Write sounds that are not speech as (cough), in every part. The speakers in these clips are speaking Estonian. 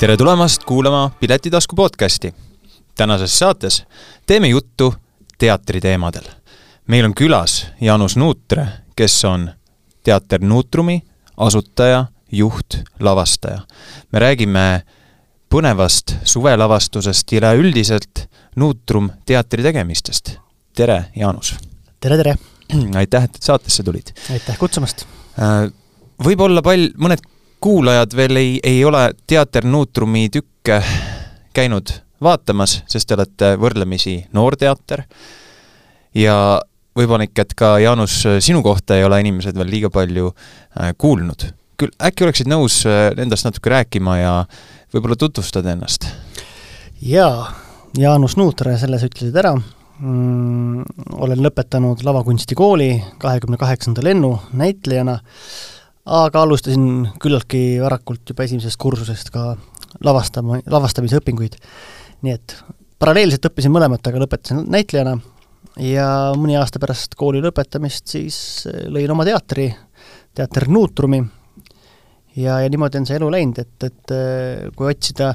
tere tulemast kuulama Piletitasku podcasti. tänases saates teeme juttu teatriteemadel. meil on külas Jaanus Nuutre, kes on teater Nuutrumi asutaja, juht, lavastaja. me räägime põnevast suvelavastusest ja üleüldiselt Nuutrum teatri tegemistest. tere, Jaanus! tere, tere! aitäh, et saatesse tulid! aitäh kutsumast! Äh, võib-olla pall, mõned kuulajad veel ei, ei ole Teater Nuutrumi tükke käinud vaatamas, sest te olete võrdlemisi noor teater ja võib-olla ikka, et ka Jaanus, sinu kohta ei ole inimesed veel liiga palju äh, kuulnud. küll äkki oleksid nõus äh, endast natuke rääkima ja võib-olla tutvustad ennast? jaa, Jaanus Nuutre, selle sa ütlesid ära mm,, olen lõpetanud lavakunstikooli kahekümne kaheksanda lennu näitlejana, aga alustasin küllaltki varakult juba esimesest kursusest ka lavastama, lavastamise õpinguid. nii et paralleelselt õppisin mõlemat, aga lõpetasin näitlejana ja mõni aasta pärast kooli lõpetamist siis lõin oma teatri, teater Nuutrumi, ja, ja niimoodi on see elu läinud, et, et kui otsida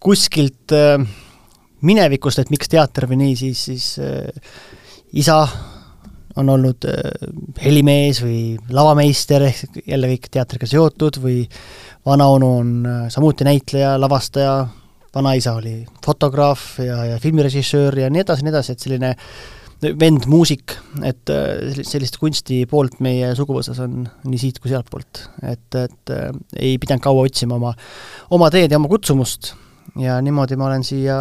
kuskilt äh, minevikust, et miks teater või nii, siis, siis isa on olnud äh, helimees või lavameister, ehk jälle kõik teatriga seotud, või vanaonu on äh, samuti näitleja, lavastaja, vanaisa oli fotograaf ja, ja filmirežissöör ja nii edasi, nii edasi, et selline vend muusik, et äh, sellist kunsti poolt meie suguvõsas on nii siit kui sealtpoolt. et, et ei pidanud kaua otsima oma, oma teed ja oma kutsumust ja niimoodi ma olen siia,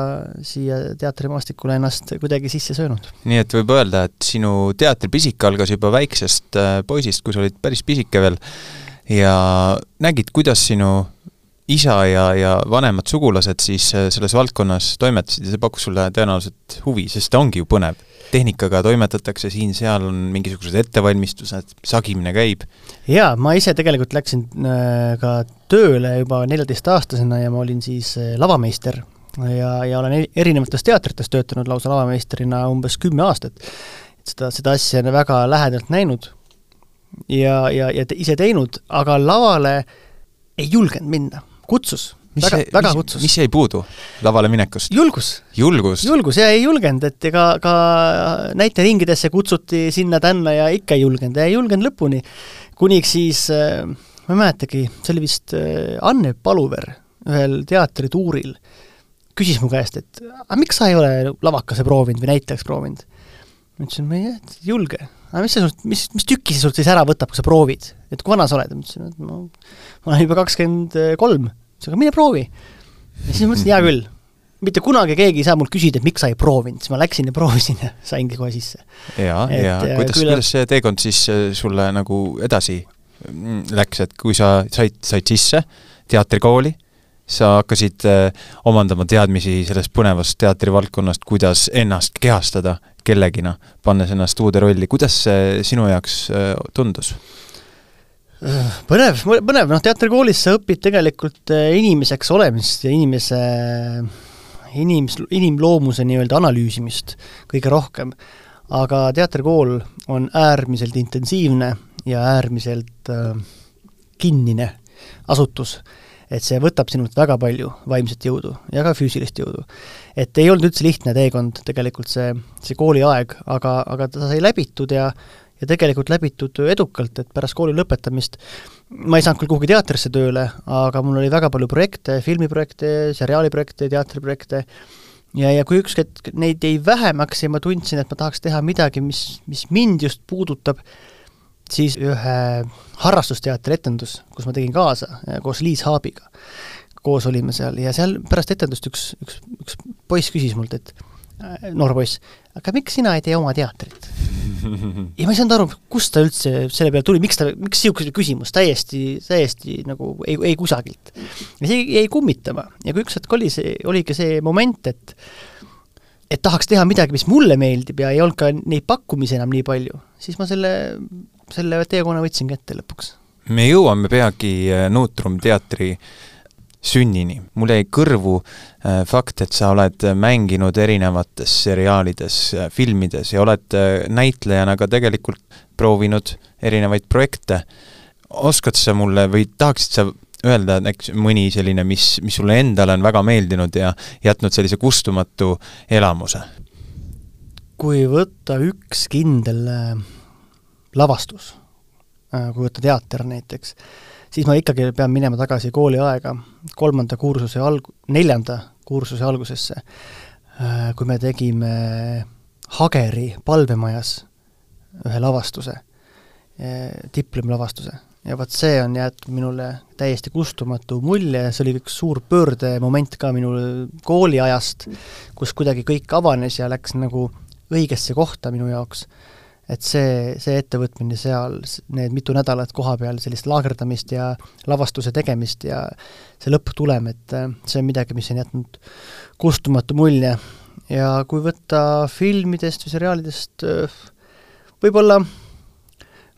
siia teatrimaastikule ennast kuidagi sisse söönud. nii et võib öelda, et sinu teatripisik algas juba väiksest äh, poisist, kui sa olid päris pisike veel, ja nägid, kuidas sinu isa ja, ja vanemad sugulased siis äh, selles valdkonnas toimetasid ja see pakkus sulle tõenäoliselt huvi, sest ta ongi ju põnev. tehnikaga toimetatakse siin-seal, on mingisugused ettevalmistused, sagimine käib. jaa, ma ise tegelikult läksin äh, ka tööle juba neljateistaastasena ja ma olin siis äh, lavameister ja, ja olen erinevates teatrites töötanud lausa lavameistrina umbes kümme aastat. et seda, seda asja olen väga lähedalt näinud ja, ja, ja ise teinud, aga lavale ei julgenud minna kutsus, väga, väga mis, kutsus. mis jäi puudu lavale minekust? julgus. julgus? julgus ja ei julgenud, et ega ka näiteringidesse kutsuti sinna-tänna ja ikka ei julgenud ja ei julgenud lõpuni. kuniks siis äh, ma ei mäletagi, see oli vist äh, Anne Paluver ühel teatrituuril, küsis mu käest, et aga miks sa ei ole lavakase proovinud või näitlejaks proovinud? Ma ütlesin, ma ei ei julge. aga mis see sul, mis, mis tüki see sult siis ära võtab, kui sa proovid? et kui vana sa oled? ma ütlesin, et ma, ma olen juba kakskümmend kolm. ütles, aga mine proovi. ja siis mõtlesin, hea küll. mitte kunagi keegi ei saa mult küsida, et miks sa ei proovinud, siis ma läksin ja proovisin ja (laughs) saingi kohe sisse. jaa, ja kuidas, kuidas see teekond siis äh, sulle nagu edasi mm, läks, et kui sa said, said sisse teatrikooli, sa hakkasid äh, omandama teadmisi sellest põnevast teatrivaldkonnast, kuidas ennast kehastada kellegina, pannes ennast uude rolli, kuidas see sinu jaoks äh, tundus? põnev, põnev, noh teatrikoolis sa õpid tegelikult äh, inimeseks olemist ja inimese, inims-, inimloomuse nii-öelda analüüsimist kõige rohkem. aga teatrikool on äärmiselt intensiivne ja äärmiselt äh, kinnine asutus et see võtab sinult väga palju vaimset jõudu ja ka füüsilist jõudu. et ei olnud üldse lihtne teekond tegelikult see, see kooliaeg, aga, aga ta sai läbitud ja ja tegelikult läbitud edukalt, et pärast kooli lõpetamist ma ei saanud küll kuhugi teatrisse tööle, aga mul oli väga palju projekte, filmiprojekte, seriaaliprojekte, teatriprojekte, ja, ja kui üks hetk neid jäi vähemaks ja ma tundsin, et ma tahaks teha midagi, mis, mis mind just puudutab, siis ühe harrastusteatri etendus, kus ma tegin kaasa koos Liis Haabiga. koos olime seal ja seal pärast etendust üks, üks, üks poiss küsis mult, et äh, noor poiss, aga miks sina ei tee oma teatrit? ja ma ei saanud aru, kust ta üldse selle peale tuli, miks ta, miks niisugune küsimus, täiesti, täiesti nagu ei, ei kusagilt. ja see jäi kummitama ja kui üks hetk oli see, oligi see moment, et et tahaks teha midagi, mis mulle meeldib ja ei olnud ka neid pakkumisi enam nii palju, siis ma selle selle teekonna võtsingi ette lõpuks. me jõuame peagi äh, Nuutrum teatri sünnini. mul jäi kõrvu äh, fakt, et sa oled mänginud erinevates seriaalides, äh, filmides ja oled näitlejana ka tegelikult proovinud erinevaid projekte. oskad sa mulle või tahaksid sa öelda näiteks mõni selline, mis, mis sulle endale on väga meeldinud ja jätnud sellise kustumatu elamuse? kui võtta üks kindel lavastus, äh, kui võtta teater näiteks, siis ma ikkagi pean minema tagasi kooliaega, kolmanda kursuse alg-, neljanda kursuse algusesse, äh, kui me tegime Hageri palvemajas ühe lavastuse, diplomilavastuse ja vot see on jäetud minule täiesti kustumatu mulje, see oli üks suur pöördemoment ka minu kooliajast, kus kuidagi kõik avanes ja läks nagu õigesse kohta minu jaoks. Et see, see ettevõtmine seal, need mitu nädalat koha peal sellist laagerdamist ja lavastuse tegemist ja see lõpptulem, et äh, see on midagi, mis on jätnud kustumatu mulje. ja kui võtta filmidest või seriaalidest, äh, võib-olla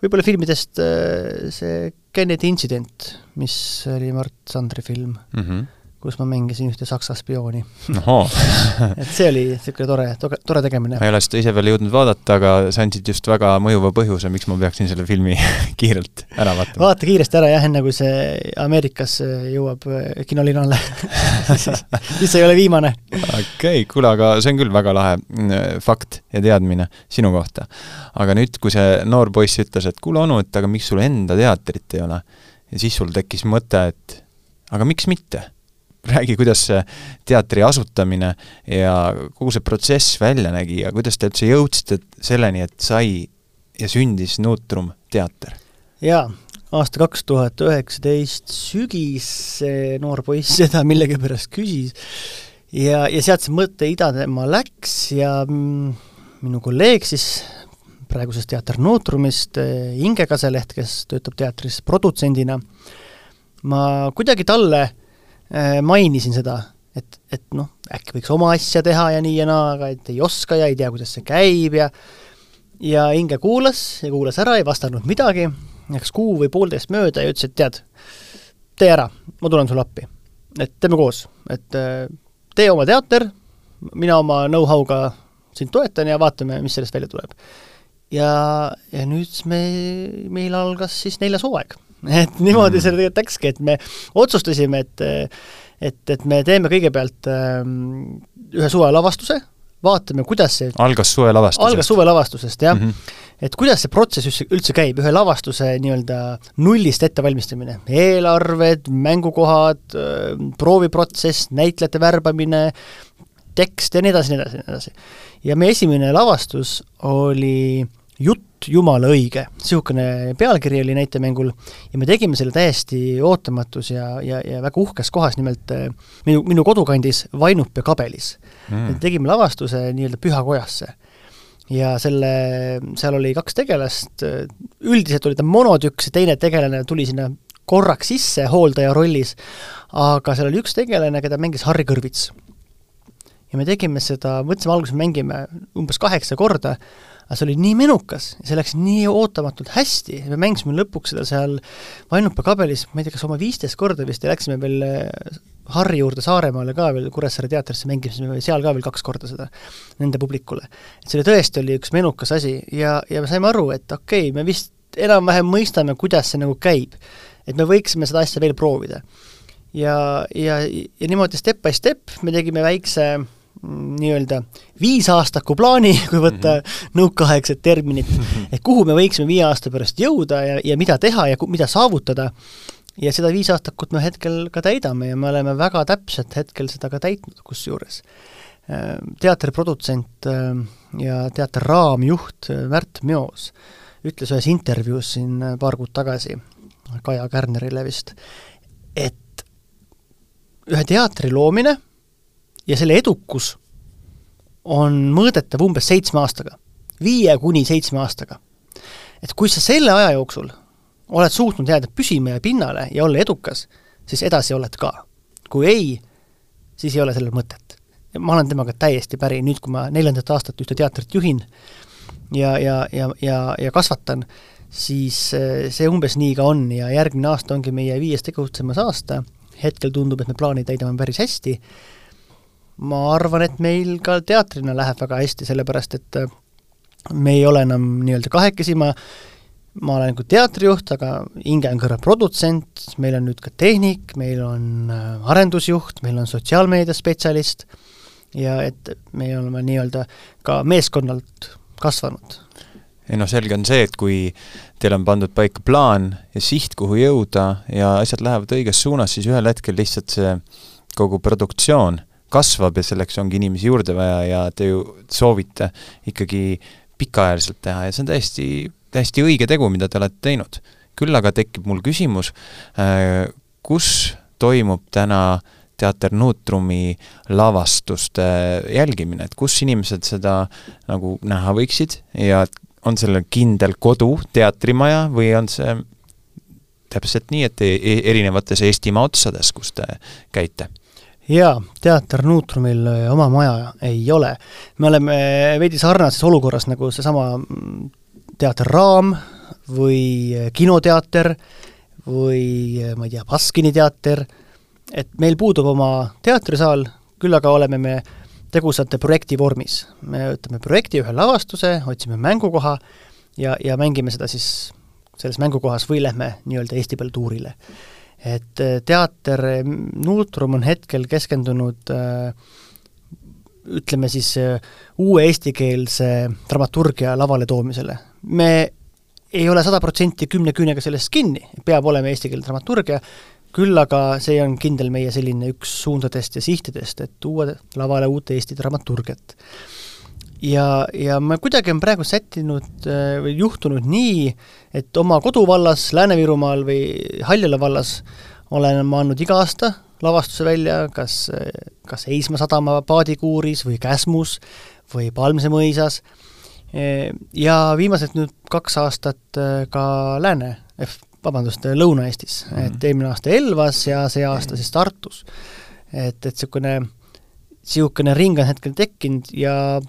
võib-olla filmidest äh, see Kennedy intsident, mis oli Mart Sandri film mm, -hmm. Kus ma mängisin ühte saksa spiooni (laughs) et see oli niisugune tore, tore tegemine. ma ei ole seda ise veel jõudnud vaadata, aga sa andsid just väga mõjuva põhjuse, miks ma peaksin selle filmi (laughs) kiirelt ära vaatama. vaata kiiresti ära jah, enne kui see Ameerikas jõuab äh, kinolinale (laughs) siis, siis see ei ole viimane. okei okay,, kuule, aga see on küll väga lahe mm, fakt ja teadmine sinu kohta. aga nüüd, kui see noor poiss ütles, et kuule onu, et aga miks sul enda teatrit ei ole, ja siis sul tekkis mõte, et aga miks mitte räägi, kuidas see teatri asutamine ja kogu see protsess välja nägi ja kuidas te üldse jõudsite selleni, et sai ja sündis Nutrum teater? jaa, aasta kaks tuhat üheksateist sügis see noor poiss seda millegipärast küsis ja, ja sealt see mõte idadema läks ja minu kolleeg siis praegusest Teater Nutrumist, Inge Kaseleht, kes töötab teatris produtsendina, ma kuidagi talle Äh, mainisin seda, et, et noh, äkki võiks oma asja teha ja nii ja naa, aga et ei oska ja ei tea, kuidas see käib ja ja Inge kuulas ja kuulas ära, ei vastanud midagi, läks kuu või poolteist mööda ja ütles, et tead, tee ära, ma tulen sulle appi. et teeme koos, et äh, tee oma teater, mina oma know-how'ga sind toetan ja vaatame, mis sellest välja tuleb. ja, ja nüüd me, meil algas siis neljas hooaeg et niimoodi mm. see tegelikult läkski, et me otsustasime, et et, et me teeme kõigepealt ähm, ühe suvelavastuse, vaatame, kuidas see algas suvelavastusest? algas suvelavastusest, jah mm. -hmm. et kuidas see protsess üldse, üldse käib, ühe lavastuse nii-öelda nullist ettevalmistamine, eelarved, mängukohad, ähm, prooviprotsess, näitlejate värbamine, tekst ja nii edasi, nii edasi, nii edasi. ja meie esimene lavastus oli jutt jumala õige, niisugune pealkiri oli näitemängul ja me tegime selle täiesti ootamatus ja, ja, ja väga uhkes kohas, nimelt äh, minu, minu kodukandis Vainupea kabelis. Mm.. tegime lavastuse nii-öelda pühakojasse. ja selle, seal oli kaks tegelast, üldiselt oli ta monotükk, see teine tegelane tuli sinna korraks sisse hooldaja rollis, aga seal oli üks tegelane, keda mängis Harri Kõrvits. Ja me tegime seda, mõtlesime alguses mängime umbes kaheksa korda, aga see oli nii menukas, see läks nii ootamatult hästi, me mängisime lõpuks seda seal Vainupea kabelis, ma ei tea, kas oma viisteist korda vist ja läksime veel äh, Harri juurde Saaremaale ka veel Kuressaare teatrisse, mängisime seal ka veel kaks korda seda nende publikule. et see oli tõesti, oli üks menukas asi ja, ja me saime aru, et okei okay,, me vist enam-vähem mõistame, kuidas see nagu käib. et me võiksime seda asja veel proovida. ja, ja, ja niimoodi step by step me tegime väikse nii-öelda viisaastaku plaani, (laughs) kui võtta mm -hmm. nõukaaegset terminit, (laughs) et kuhu me võiksime viie aasta pärast jõuda ja, ja mida teha ja mida saavutada, ja seda viisaastakut me hetkel ka täidame ja me oleme väga täpselt hetkel seda ka täitnud kusjuures. Teatriprodutsent äh, ja teatri raamjuht äh, Märt Meos ütles ühes intervjuus siin äh, paar kuud tagasi, Kaja Kärnerile vist, et ühe teatri loomine ja selle edukus on mõõdetav umbes seitsme aastaga, viie kuni seitsme aastaga. et kui sa selle aja jooksul oled suutnud jääda püsima ja pinnale ja olla edukas, siis edasi oled ka. kui ei, siis ei ole sellel mõtet. ma olen temaga täiesti päri, nüüd kui ma neljandat aastat ühte teatrit juhin ja, ja, ja, ja, ja kasvatan, siis eh, see umbes nii ka on ja järgmine aasta ongi meie viies tegutsemas aasta, hetkel tundub, et me plaani täidame päris hästi ma arvan, et meil ka teatrina läheb väga hästi, sellepärast et äh, me ei ole enam nii-öelda kahekesi, ma ma olen nagu teatrijuht, aga hinge on kõrval produtsent, meil on nüüd ka tehnik, meil on äh, arendusjuht, meil on sotsiaalmeediaspetsialist ja et me oleme nii-öelda ka meeskonnalt kasvanud. ei noh, selge on see, et kui teil on pandud paika plaan ja siht, kuhu jõuda ja asjad lähevad õiges suunas, siis ühel hetkel lihtsalt see kogu produktsioon kasvab ja selleks ongi inimesi juurde vaja ja te ju soovite ikkagi pikaajaliselt teha ja see on täiesti, täiesti õige tegu, mida te olete teinud. küll aga tekib mul küsimus, äh, kus toimub täna teater Nuutrumi lavastuste jälgimine, et kus inimesed seda nagu näha võiksid ja on sellel kindel kodu, teatrimaja või on see täpselt nii, et e-, erinevates Eestimaa otsades, kus te käite? Jaa, Teater Nuutrumil äh, oma maja ei ole. me oleme veidi sarnases olukorras nagu seesama mm, Teater Raam või äh, kinoteater või äh, ma ei tea, Baskini teater, et meil puudub oma teatrisaal, küll aga oleme me tegusate projekti vormis. me võtame projekti, ühe lavastuse, otsime mängukoha ja, ja mängime seda siis selles mängukohas või lähme nii-öelda Eesti peale tuurile et äh, teater Nuutrum on hetkel keskendunud äh, ütleme siis äh, uue eestikeelse dramaturgia lavale toomisele. me ei ole sada protsenti kümne küünega sellest kinni, peab olema eestikeelne dramaturgia, küll aga see on kindel meie selline üks suundadest ja sihtidest, et tuua lavale uut Eesti dramaturgiat ja, ja ma kuidagi on praegu sättinud äh, või juhtunud nii, et oma koduvallas Lääne-Virumaal või Haljala vallas olen ma andnud iga aasta lavastuse välja, kas, kas Eismaa sadama paadikuuris või Käsmus või Palmse mõisas, e, ja viimased nüüd kaks aastat äh, ka Lääne, vabandust, Lõuna-Eestis mm, -hmm. et eelmine aasta Elvas ja see aasta siis Tartus. et, et niisugune, niisugune ring on hetkel tekkinud ja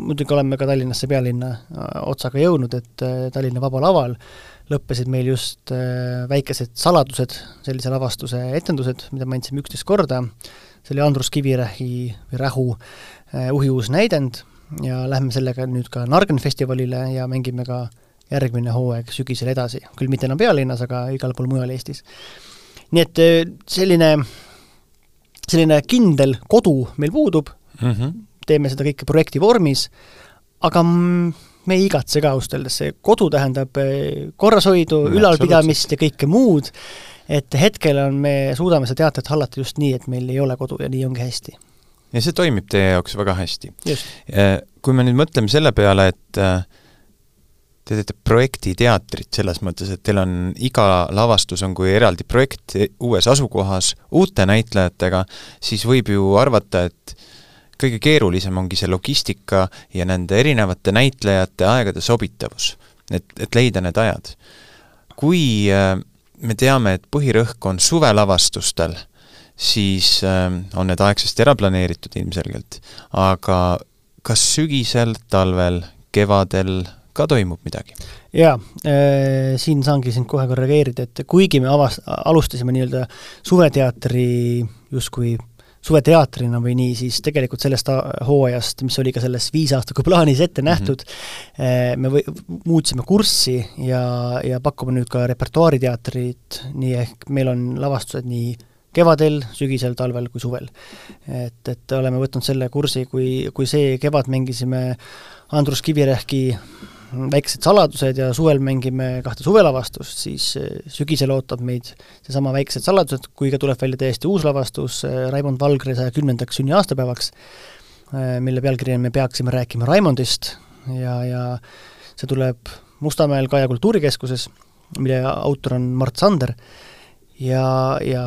muidugi oleme ka Tallinnasse pealinna äh, otsaga jõudnud, et äh, Tallinna Vabal Aval lõppesid meil just äh, väikesed saladused, sellise lavastuse etendused, mida me andsime üksteist korda, see oli Andrus Kivirähi või Rähu uhi uus näidend ja lähme sellega nüüd ka Nargen festivalile ja mängime ka järgmine hooaeg sügisel edasi, küll mitte enam pealinnas, aga igal pool mujal Eestis. nii et selline, selline kindel kodu meil puudub. Mm, -hmm teeme seda kõike projekti vormis, aga me ei igatse ka ausalt öeldes, see kodu tähendab eh, korrashoidu, ülalpidamist ja kõike muud, et hetkel on, me suudame seda teatrit hallata just nii, et meil ei ole kodu ja nii ongi hästi. ja see toimib teie jaoks väga hästi. Eh, kui me nüüd mõtleme selle peale, et eh, te teete projektiteatrit selles mõttes, et teil on iga lavastus on kui eraldi projekt uues asukohas, uute näitlejatega, siis võib ju arvata, et kõige keerulisem ongi see logistika ja nende erinevate näitlejate aegade sobitavus, et, et leida need ajad. kui äh, me teame, et põhirõhk on suvelavastustel, siis äh, on need aegsasti ära planeeritud ilmselgelt, aga kas sügisel, talvel, kevadel ka toimub midagi? jaa äh,, siin saangi sind kohe korrigeerida, et kuigi me avas-, alustasime nii-öelda suveteatri justkui suveteatrina või nii, siis tegelikult sellest hooajast, mis oli ka selles viisaastaku plaanis ette nähtud mm, -hmm. me või-, muutsime kurssi ja, ja pakume nüüd ka repertuaariteatrit, nii ehk meil on lavastused nii kevadel, sügisel, talvel kui suvel. et, et oleme võtnud selle kursi, kui, kui see kevad mängisime Andrus Kivirähki väiksed saladused ja suvel mängime kahte suvelavastust, siis eh, sügisel ootab meid seesama Väikesed saladused, kui ka tuleb välja täiesti uus lavastus eh, Raimond Valgre saja kümnendaks sünniaastapäevaks, eh, mille pealkiri on Me peaksime rääkima Raimondist ja, ja see tuleb Mustamäel Kaja kultuurikeskuses, mille autor on Mart Sander, ja, ja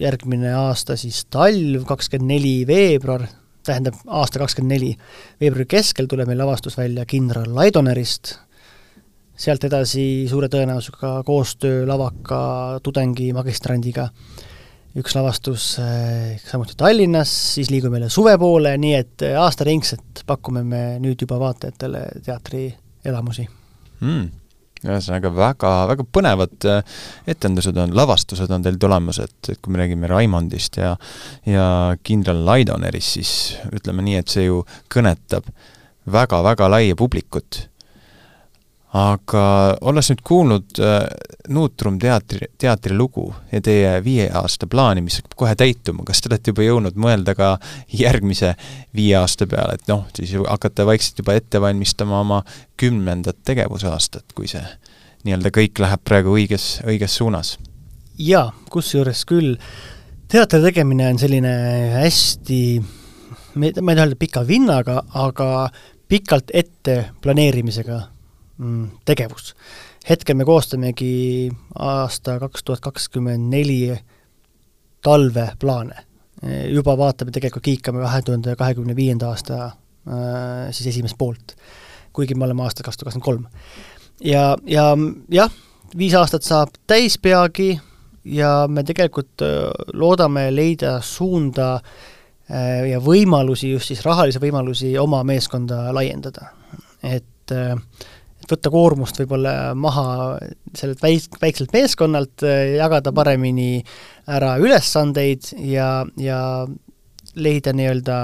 järgmine aasta siis talv, kakskümmend neli veebruar, tähendab aasta kakskümmend neli, veebruari keskel tuleb meil lavastus välja kindral Laidonerist, sealt edasi suure tõenäosusega koostöö lavaka tudengi magistrandiga, üks lavastus eh, samuti Tallinnas, siis liigume jälle suve poole, nii et aastaringselt pakume me nüüd juba vaatajatele teatrielamusi mm ühesõnaga väga, väga põnevad äh, etendused on, lavastused on teil tulemas, et, et kui me räägime Raimondist ja ja kindral Laidonerist, siis ütleme nii, et see ju kõnetab väga-väga laia publikut. Aga olles nüüd kuulnud äh, Nutrum teatri, teatri lugu ja teie viie aasta plaani, mis hakkab kohe täituma, kas te olete juba jõudnud mõelda ka järgmise viie aasta peale, et noh, siis hakata vaikselt juba ette valmistama oma kümnendat tegevusaastat, kui see nii-öelda kõik läheb praegu õiges, õiges suunas? jaa, kusjuures küll, teatri tegemine on selline hästi, ma ei taha öelda pika vinnaga, aga pikalt ette planeerimisega tegevus. hetkel me koostamegi aasta kaks tuhat kakskümmend neli talveplaane. juba vaatame, tegelikult kiikame kahe tuhande kahekümne viienda aasta äh, siis esimest poolt, kuigi me oleme aastal kaks tuhat kakskümmend kolm. ja, ja jah, viis aastat saab täis peagi ja me tegelikult äh, loodame leida suunda äh, ja võimalusi, just siis rahalisi võimalusi oma meeskonda laiendada. et, äh, võtta koormust võib-olla maha sellelt väik-, väikselt meeskonnalt, jagada paremini ära ülesandeid ja, ja leida nii-öelda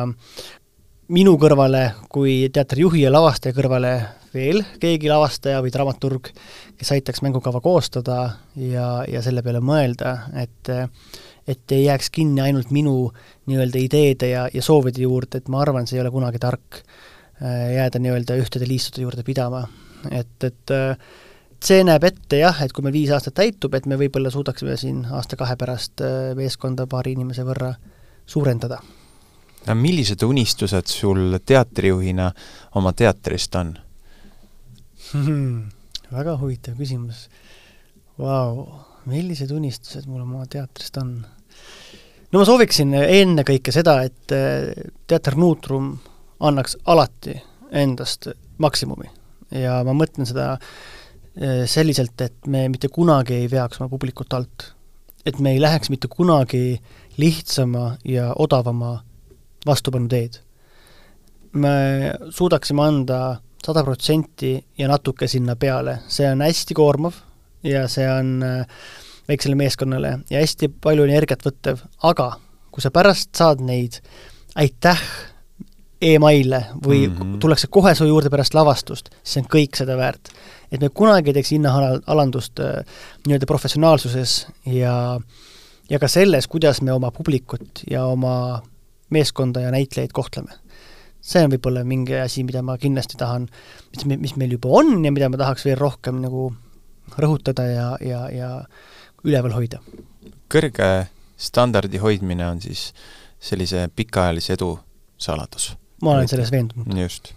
minu kõrvale kui teatrijuhi ja lavastaja kõrvale veel keegi lavastaja või dramaturg, kes aitaks mängukava koostada ja, ja selle peale mõelda, et et ei jääks kinni ainult minu nii-öelda ideede ja, ja soovide juurde, et ma arvan, see ei ole kunagi tark jääda nii-öelda ühtede liistude juurde pidama. Et, et see näeb ette jah, et kui meil viis aastat täitub, et me võib-olla suudaksime siin aasta-kahe pärast äh, meeskonda paari inimese võrra suurendada. millised unistused sul teatrijuhina oma teatrist on? (laughs) väga huvitav küsimus. Vau, millised unistused mul oma teatrist on? no ma sooviksin ennekõike seda, et äh, Teater Nutrum annaks alati endast maksimumi ja ma mõtlen seda äh, selliselt, et me mitte kunagi ei veaks oma publikut alt. et me ei läheks mitte kunagi lihtsama ja odavama vastupanu teed. me suudaksime anda sada protsenti ja natuke sinna peale, see on hästi koormav ja see on äh, väiksele meeskonnale ja hästi palju energiat võttev, aga kui sa pärast saad neid aitäh emaile või mm -hmm. tullakse kohe su juurde pärast lavastust, siis see on kõik seda väärt. et me kunagi ei teeks hinnaalandust äh, nii-öelda professionaalsuses ja ja ka selles, kuidas me oma publikut ja oma meeskonda ja näitlejaid kohtleme see on võib-olla mingi asi, mida ma kindlasti tahan, mis, mis meil juba on ja mida ma tahaks veel rohkem nagu rõhutada ja, ja, ja üleval hoida. kõrge standardi hoidmine on siis sellise pikaajalise edu saladus? Ma olen selles veendunud. just.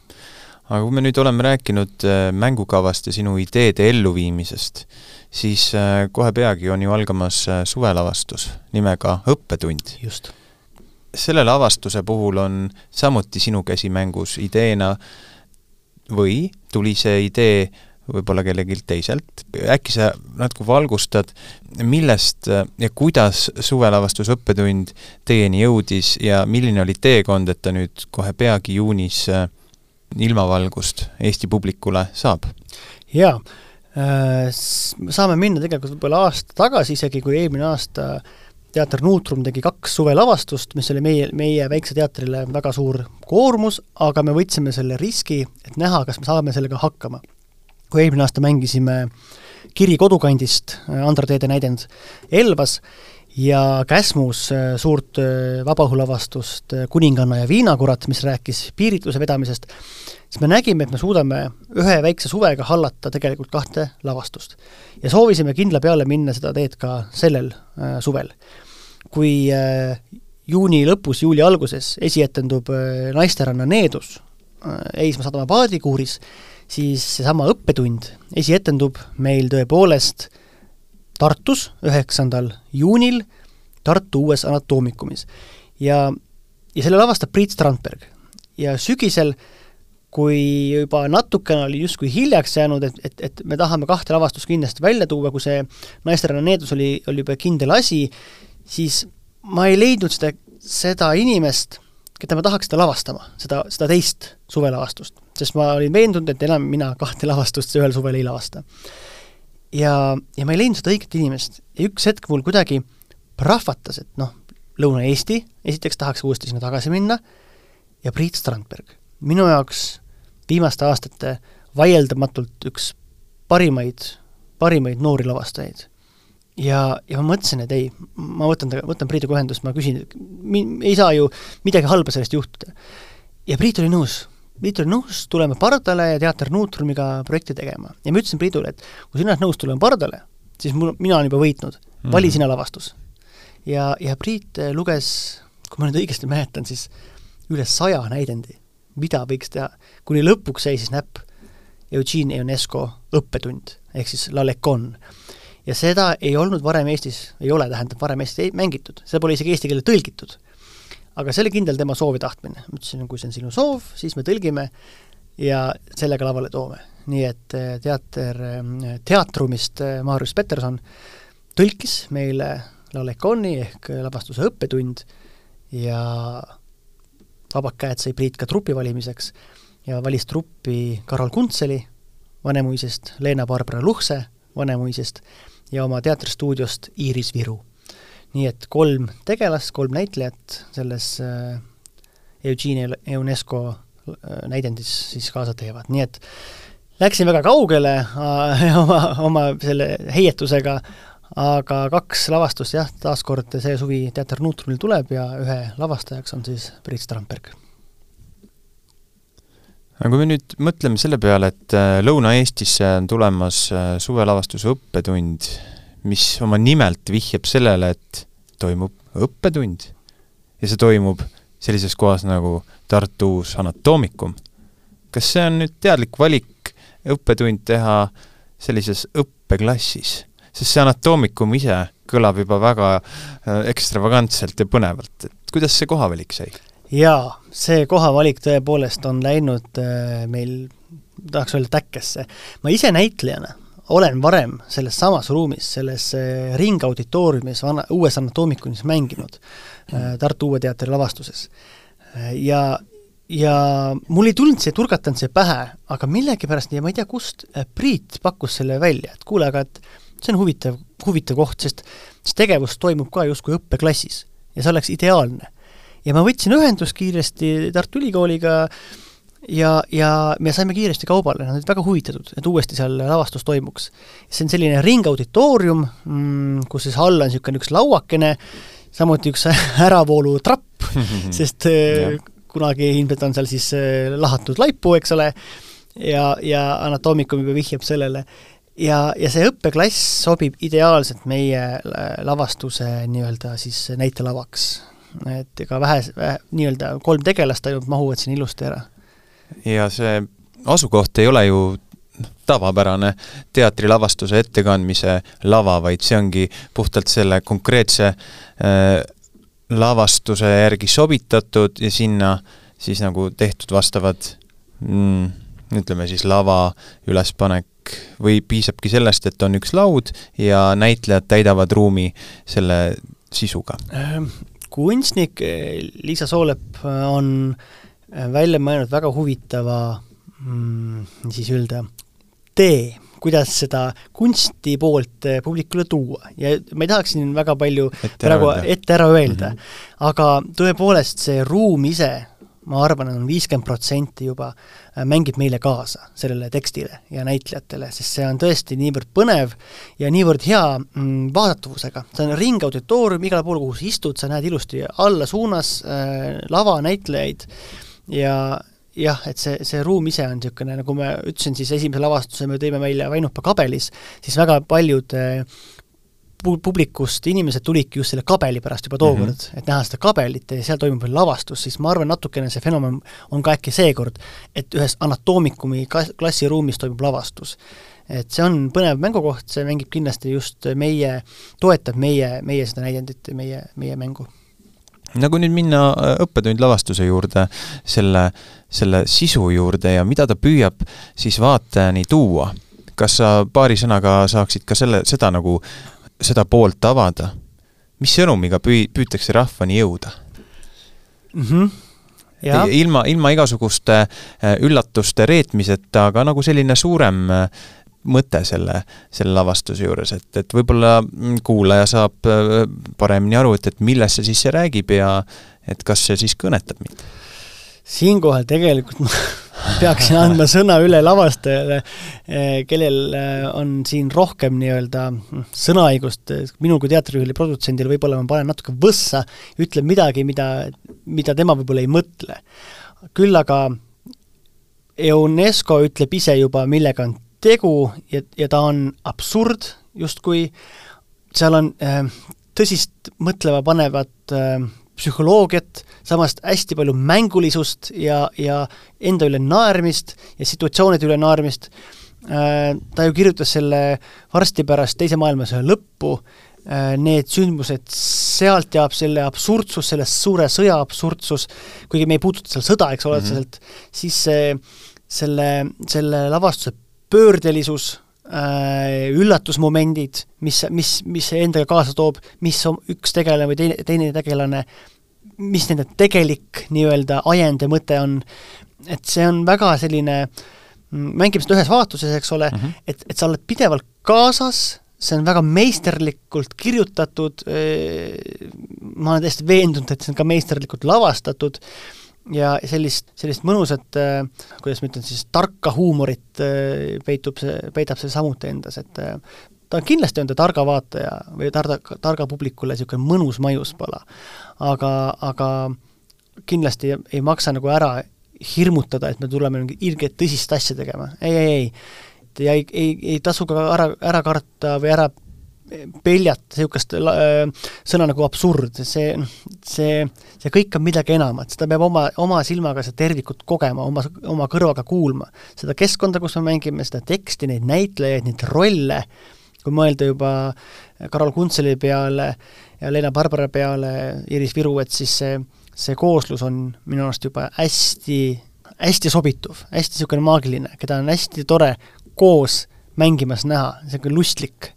aga kui me nüüd oleme rääkinud äh, mängukavast ja sinu ideede elluviimisest, siis äh, kohe peagi on ju algamas äh, suvelavastus nimega Õppetund. just selle lavastuse puhul on samuti sinu käsi mängus ideena või tuli see idee võib-olla kellelgi teiselt, äkki sa natuke valgustad, millest ja kuidas suvelavastus õppetund teieni jõudis ja milline oli teekond, et ta nüüd kohe peagi juunis äh, ilmavalgust Eesti publikule saab? jaa, äh, saame minna tegelikult võib-olla aasta tagasi isegi, kui eelmine aasta äh, teater Nutrum tegi kaks suvelavastust, mis oli meie, meie väikse teatrile väga suur koormus, aga me võtsime selle riski, et näha, kas me saame sellega hakkama. Kui eelmine aasta mängisime Kiri kodukandist, Andra Teede näidend, Elvas, ja Käsmus äh, suurt äh, vabaõhulavastust äh, Kuninganna ja viinakurat, mis rääkis piiritluse vedamisest, siis me nägime, et me suudame ühe väikse suvega hallata tegelikult kahte lavastust. ja soovisime kindla peale minna seda teed ka sellel äh, suvel. kui äh, juuni lõpus, juuli alguses esietendub äh, naisteranna Needus äh, Eismaa sadama paadikuuris, siis seesama õppetund esietendub meil tõepoolest Tartus üheksandal juunil Tartu uues anatoomikumis. ja, ja selle lavastab Priit Strandberg. ja sügisel, kui juba natukene oli justkui hiljaks jäänud, et, et, et me tahame kahte lavastust kindlasti välja tuua, kui see naisteränne needus oli, oli juba kindel asi, siis ma ei leidnud seda, seda inimest, keda ma tahaks seda lavastama, seda, seda teist suvelavastust. Sest ma olin veendunud, et enam mina kahte lavastust ühel suvel ei lavasta ja, ja ma ei leidnud seda õiget inimest ja üks hetk mul kuidagi prahvatas, et noh, Lõuna-Eesti, esiteks tahaks uuesti sinna tagasi minna, ja Priit Strandberg. minu jaoks viimaste aastate vaieldamatult üks parimaid, parimaid noori lavastajaid. ja, ja ma mõtlesin, et ei, ma võtan ta, võtan Priiduga ühendust, ma küsin, ei saa ju midagi halba sellest juhtuda. ja Priit oli nõus. Priit oli nõus tulema pardale ja Teater Nuutrumiga projekti tegema. ja ma ütlesin Priidule, et kui sina oled nõus tulema pardale, siis mul, mina olen juba võitnud, vali mm -hmm. sina lavastus. ja, ja Priit luges, kui ma nüüd õigesti mäletan, siis üle saja näidendi, mida võiks teha, kuni lõpuks jäi siis näpp Eugene Ionesco õppetund, ehk siis La Lecon. ja seda ei olnud varem Eestis, ei ole, tähendab, varem Eestis mängitud, seda pole isegi eesti keelde tõlgitud. Aga see oli kindel tema soov ja tahtmine, ma ütlesin, kui see on sinu soov, siis me tõlgime ja sellega lavale toome. nii et eh, teater, eh, teatrumist eh, Marius Peterson tõlkis meile La Leconi ehk lavastuse õppetund ja vabad käed sai Priit ka trupi valimiseks ja valis truppi Karol Kuntseli Vanemuisest, Leena-Barbara Luhse Vanemuisest ja oma teatristuudiost Iiris Viru. Nii et kolm tegelast, kolm näitlejat selles äh, Eugene UNESCO äh, näidendis siis kaasa teevad, nii et läksin väga kaugele äh, (laughs) oma, oma selle heietusega, aga kaks lavastust jah, taaskord see suvi Teater Nuutrumil tuleb ja ühe lavastajaks on siis Priit Strandberg. aga kui me nüüd mõtleme selle peale, et Lõuna-Eestisse on tulemas suvelavastuse õppetund, mis oma nimelt vihjab sellele, et toimub õppetund ja see toimub sellises kohas nagu Tartu uus anatoomikum. kas see on nüüd teadlik valik õppetund teha sellises õppeklassis? sest see anatoomikum ise kõlab juba väga äh, ekstravagantselt ja põnevalt, et kuidas see kohavalik sai? jaa, see kohavalik tõepoolest on läinud äh, meil, tahaks öelda, täkkesse. ma ise näitlejana olen varem selles samas ruumis, selles äh, ringauditooriumis vana, uues anatoomikumis mänginud mm. Tartu Uue Teatri lavastuses. ja, ja mul ei tulnud see, turgatanud see pähe, aga millegipärast ja ma ei tea, kust, Priit pakkus selle välja, et kuule, aga et see on huvitav, huvitav koht, sest see tegevus toimub ka justkui õppeklassis ja see oleks ideaalne. ja ma võtsin ühendust kiiresti Tartu Ülikooliga ja, ja me saime kiiresti kaubale, nad olid väga huvitatud, et uuesti seal lavastus toimuks. see on selline ringauditoorium mm,, kus siis all on niisugune üks lauakene, samuti üks (laughs) äravoolutrapp (laughs) sest äh, kunagi ilmselt on seal siis äh, lahatud laipu, eks ole, ja, ja anatoomikum juba vihjab sellele ja, ja see õppeklass sobib ideaalselt meie äh, lavastuse nii-öelda siis näitelavaks. et ega vähe, vähe, nii-öelda kolm tegelast ainult mahuvad siin ilusti ära. Ja see asukoht ei ole ju tavapärane teatrilavastuse ettekandmise lava, vaid see ongi puhtalt selle konkreetse äh, lavastuse järgi sobitatud ja sinna siis nagu tehtud vastavad mm, ütleme siis lava ülespanek või piisabki sellest, et on üks laud ja näitlejad täidavad ruumi selle sisuga? Ehm, kunstnik Liisa Soolep eh, on eh, välja mõelnud väga huvitava mm, siis öelda, tee, kuidas seda kunsti poolt publikule tuua ja ma ei tahaks siin väga palju ette praegu öelda. ette ära öelda mm, -hmm. aga tõepoolest see ruum ise ma arvan, on viiskümmend protsenti juba äh, mängib meile kaasa sellele tekstile ja näitlejatele, sest see on tõesti niivõrd põnev ja niivõrd hea mm, vaadatavusega. see on ringauditoorium, igal pool, kuhu sa istud, sa näed ilusti alla suunas äh, lava, näitlejaid ja jah, et see, see ruum ise on niisugune, nagu ma ütlesin, siis esimese lavastuse me tõime välja Vainupa kabelis, siis väga paljud äh, publikust inimesed tulidki just selle kabeli pärast juba tookord mm, -hmm. et näha seda kabelit ja seal toimub veel lavastus, siis ma arvan, natukene see fenomen on ka äkki seekord, et ühes anatoomikumi klassiruumis toimub lavastus. et see on põnev mängukoht, see mängib kindlasti just meie, toetab meie, meie seda näidendit meie, meie mängu no kui nüüd minna äh, õppetund lavastuse juurde, selle, selle sisu juurde ja mida ta püüab siis vaatajani tuua, kas sa paari sõnaga saaksid ka selle, seda nagu seda poolt avada, mis sõnumiga püü-, püütakse rahvani jõuda mm? -hmm. Ja. ilma, ilma igasuguste äh, üllatuste reetmiseta, aga nagu selline suurem äh, mõte selle, selle lavastuse juures, et, et võib-olla mm, kuulaja saab äh, paremini aru, et, et millest see siis see räägib ja et kas see siis kõnetab mind? siinkohal tegelikult (laughs) peaksin andma sõna üle lavastajale, kellel on siin rohkem nii-öelda noh, sõnaõigust, minul kui teatrijuhil ja produtsendil võib-olla ma panen natuke võssa, ütlen midagi, mida, mida tema võib-olla ei mõtle. küll aga UNESCO ütleb ise juba, millega on tegu ja, ja ta on absurd justkui, seal on äh, tõsist mõtlema panevat äh, psühholoogiat, samas hästi palju mängulisust ja, ja enda üle naermist ja situatsioonide üle naermist. Äh,, ta ju kirjutas selle varsti pärast Teise maailmasõja lõppu. Need sündmused, sealt jääb selle absurdsus, selle suure sõja absurdsus, kuigi me ei puuduta seal sõda, eks ole mm, -hmm. otseselt, siis see, selle, selle lavastuse pöördelisus äh,, üllatusmomendid, mis, mis, mis see endaga kaasa toob, mis on üks tegelane või teine, teine tegelane, mis nende tegelik nii-öelda ajend ja mõte on, et see on väga selline, mm, mängime seda ühes vaatuses, eks ole mm, -hmm. et, et sa oled pidevalt kaasas, see on väga meisterlikult kirjutatud, äh, ma olen täiesti veendunud, et see on ka meisterlikult lavastatud, ja sellist, sellist mõnusat äh,, kuidas ma ütlen siis, tarka huumorit äh, peitub see, peidab see samuti endas, et äh, ta on kindlasti on ta targa vaataja või targa, targa publikule niisugune mõnus maiuspala. aga, aga kindlasti ei, ei maksa nagu ära hirmutada, et me tuleme mingi ilgelt tõsist asja tegema, ei, ei, ei ja ei, ei, ei tasu ka ära, ära karta või ära peljata niisugust äh, sõna nagu absurd, see, see, see kõik on midagi enamat, seda peab oma, oma silmaga seda tervikut kogema, oma, oma kõrvaga kuulma. seda keskkonda, kus me mängime, seda teksti, neid näitlejaid, neid rolle, kui mõelda juba Karol Kuntseli peale ja Leena Barbara peale, Iris Viru, et siis see, see kooslus on minu arust juba hästi, hästi sobituv, hästi niisugune maagiline, keda on hästi tore koos mängimas näha, niisugune lustlik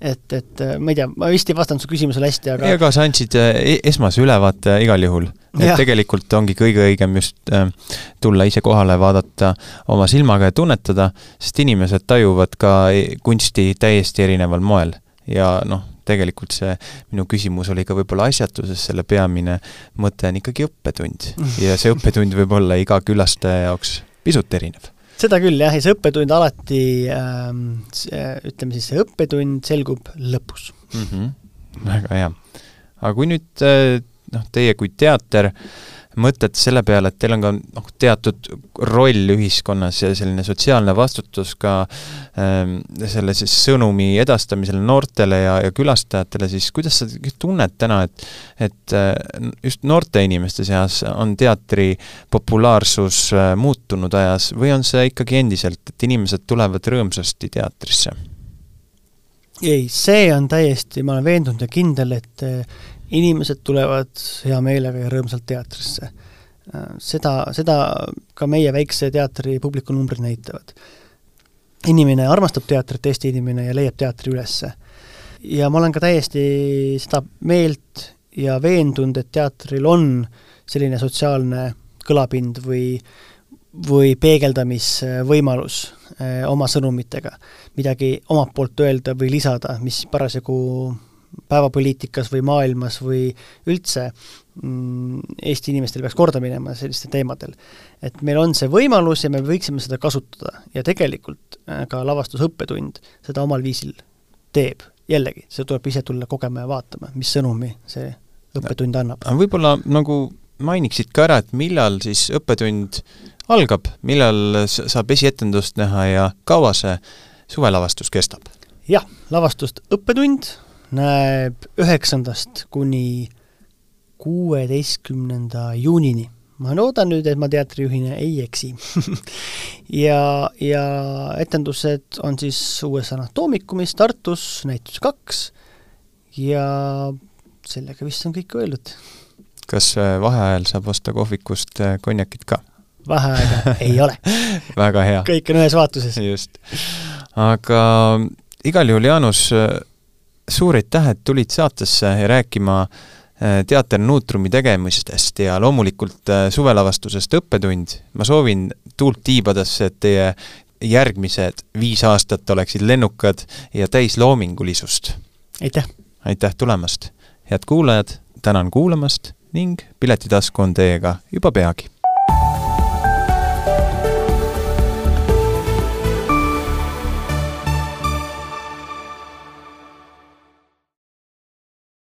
et, et äh, ma ei tea, ma vist ei vastanud su küsimusele hästi, aga aga sa andsid äh, e-, esmase ülevaate igal juhul. et ja. tegelikult ongi kõige õigem just äh, tulla ise kohale, vaadata oma silmaga ja tunnetada, sest inimesed tajuvad ka e-, kunsti täiesti erineval moel. ja noh, tegelikult see minu küsimus oli ka võib-olla asjatuses, selle peamine mõte on ikkagi õppetund. (laughs) ja see õppetund võib olla iga külastaja jaoks pisut erinev seda küll jah, ja see õppetund alati ähm,, ütleme siis, see õppetund selgub lõpus mm. -hmm. väga hea. aga kui nüüd äh, noh, teie kui teater äh, mõtlete selle peale, et teil on ka noh, teatud roll ühiskonnas ja selline sotsiaalne vastutus ka ähm, selle siis sõnumi edastamisel noortele ja, ja külastajatele, siis kuidas sa tunned täna, et et äh, just noorte inimeste seas on teatri populaarsus äh, muutunud ajas või on see ikkagi endiselt, et inimesed tulevad rõõmsasti teatrisse? ei, see on täiesti, ma olen veendunud ja kindel, et inimesed tulevad hea meelega ja rõõmsalt teatrisse. Seda, seda ka meie väikse teatri publikunumbrid näitavad. inimene armastab teatrit, Eesti inimene, ja leiab teatri ülesse. ja ma olen ka täiesti seda meelt ja veendunud, et teatril on selline sotsiaalne kõlapind või või peegeldamisvõimalus eh, oma sõnumitega, midagi omalt poolt öelda või lisada, mis parasjagu päevapoliitikas või maailmas või üldse mm, Eesti inimestel peaks korda minema sellistel teemadel. et meil on see võimalus ja me võiksime seda kasutada ja tegelikult äh, ka lavastusõppetund seda omal viisil teeb. jällegi, seda tuleb ise tulla kogema ja vaatama, mis sõnumi see õppetund annab. võib-olla nagu mainiksid ka ära, et millal siis õppetund algab, millal saab esietendust näha ja kaua see suvelavastus kestab? jah, lavastust Õppetund näeb üheksandast kuni kuueteistkümnenda juunini. ma loodan nüüd, et ma teatrijuhina ei eksi (laughs) ja, ja etendused on siis uues Anatoomicumis Tartus, näitus kaks, ja sellega vist on kõik öeldud. kas äh, vaheajal saab osta kohvikust äh, konjakit ka? vaheaega (laughs) ei ole väga hea. kõik on ühes vaatuses. just. aga igal juhul, Jaanus, suur aitäh, et tulid saatesse rääkima äh, teater Nuutrumi tegemistest ja loomulikult äh, suvelavastusest Õppetund. ma soovin tuult tiibadesse, et teie järgmised viis aastat oleksid lennukad ja täis loomingulisust. aitäh! aitäh tulemast! head kuulajad, tänan kuulamast ning Piletitasku on teiega juba peagi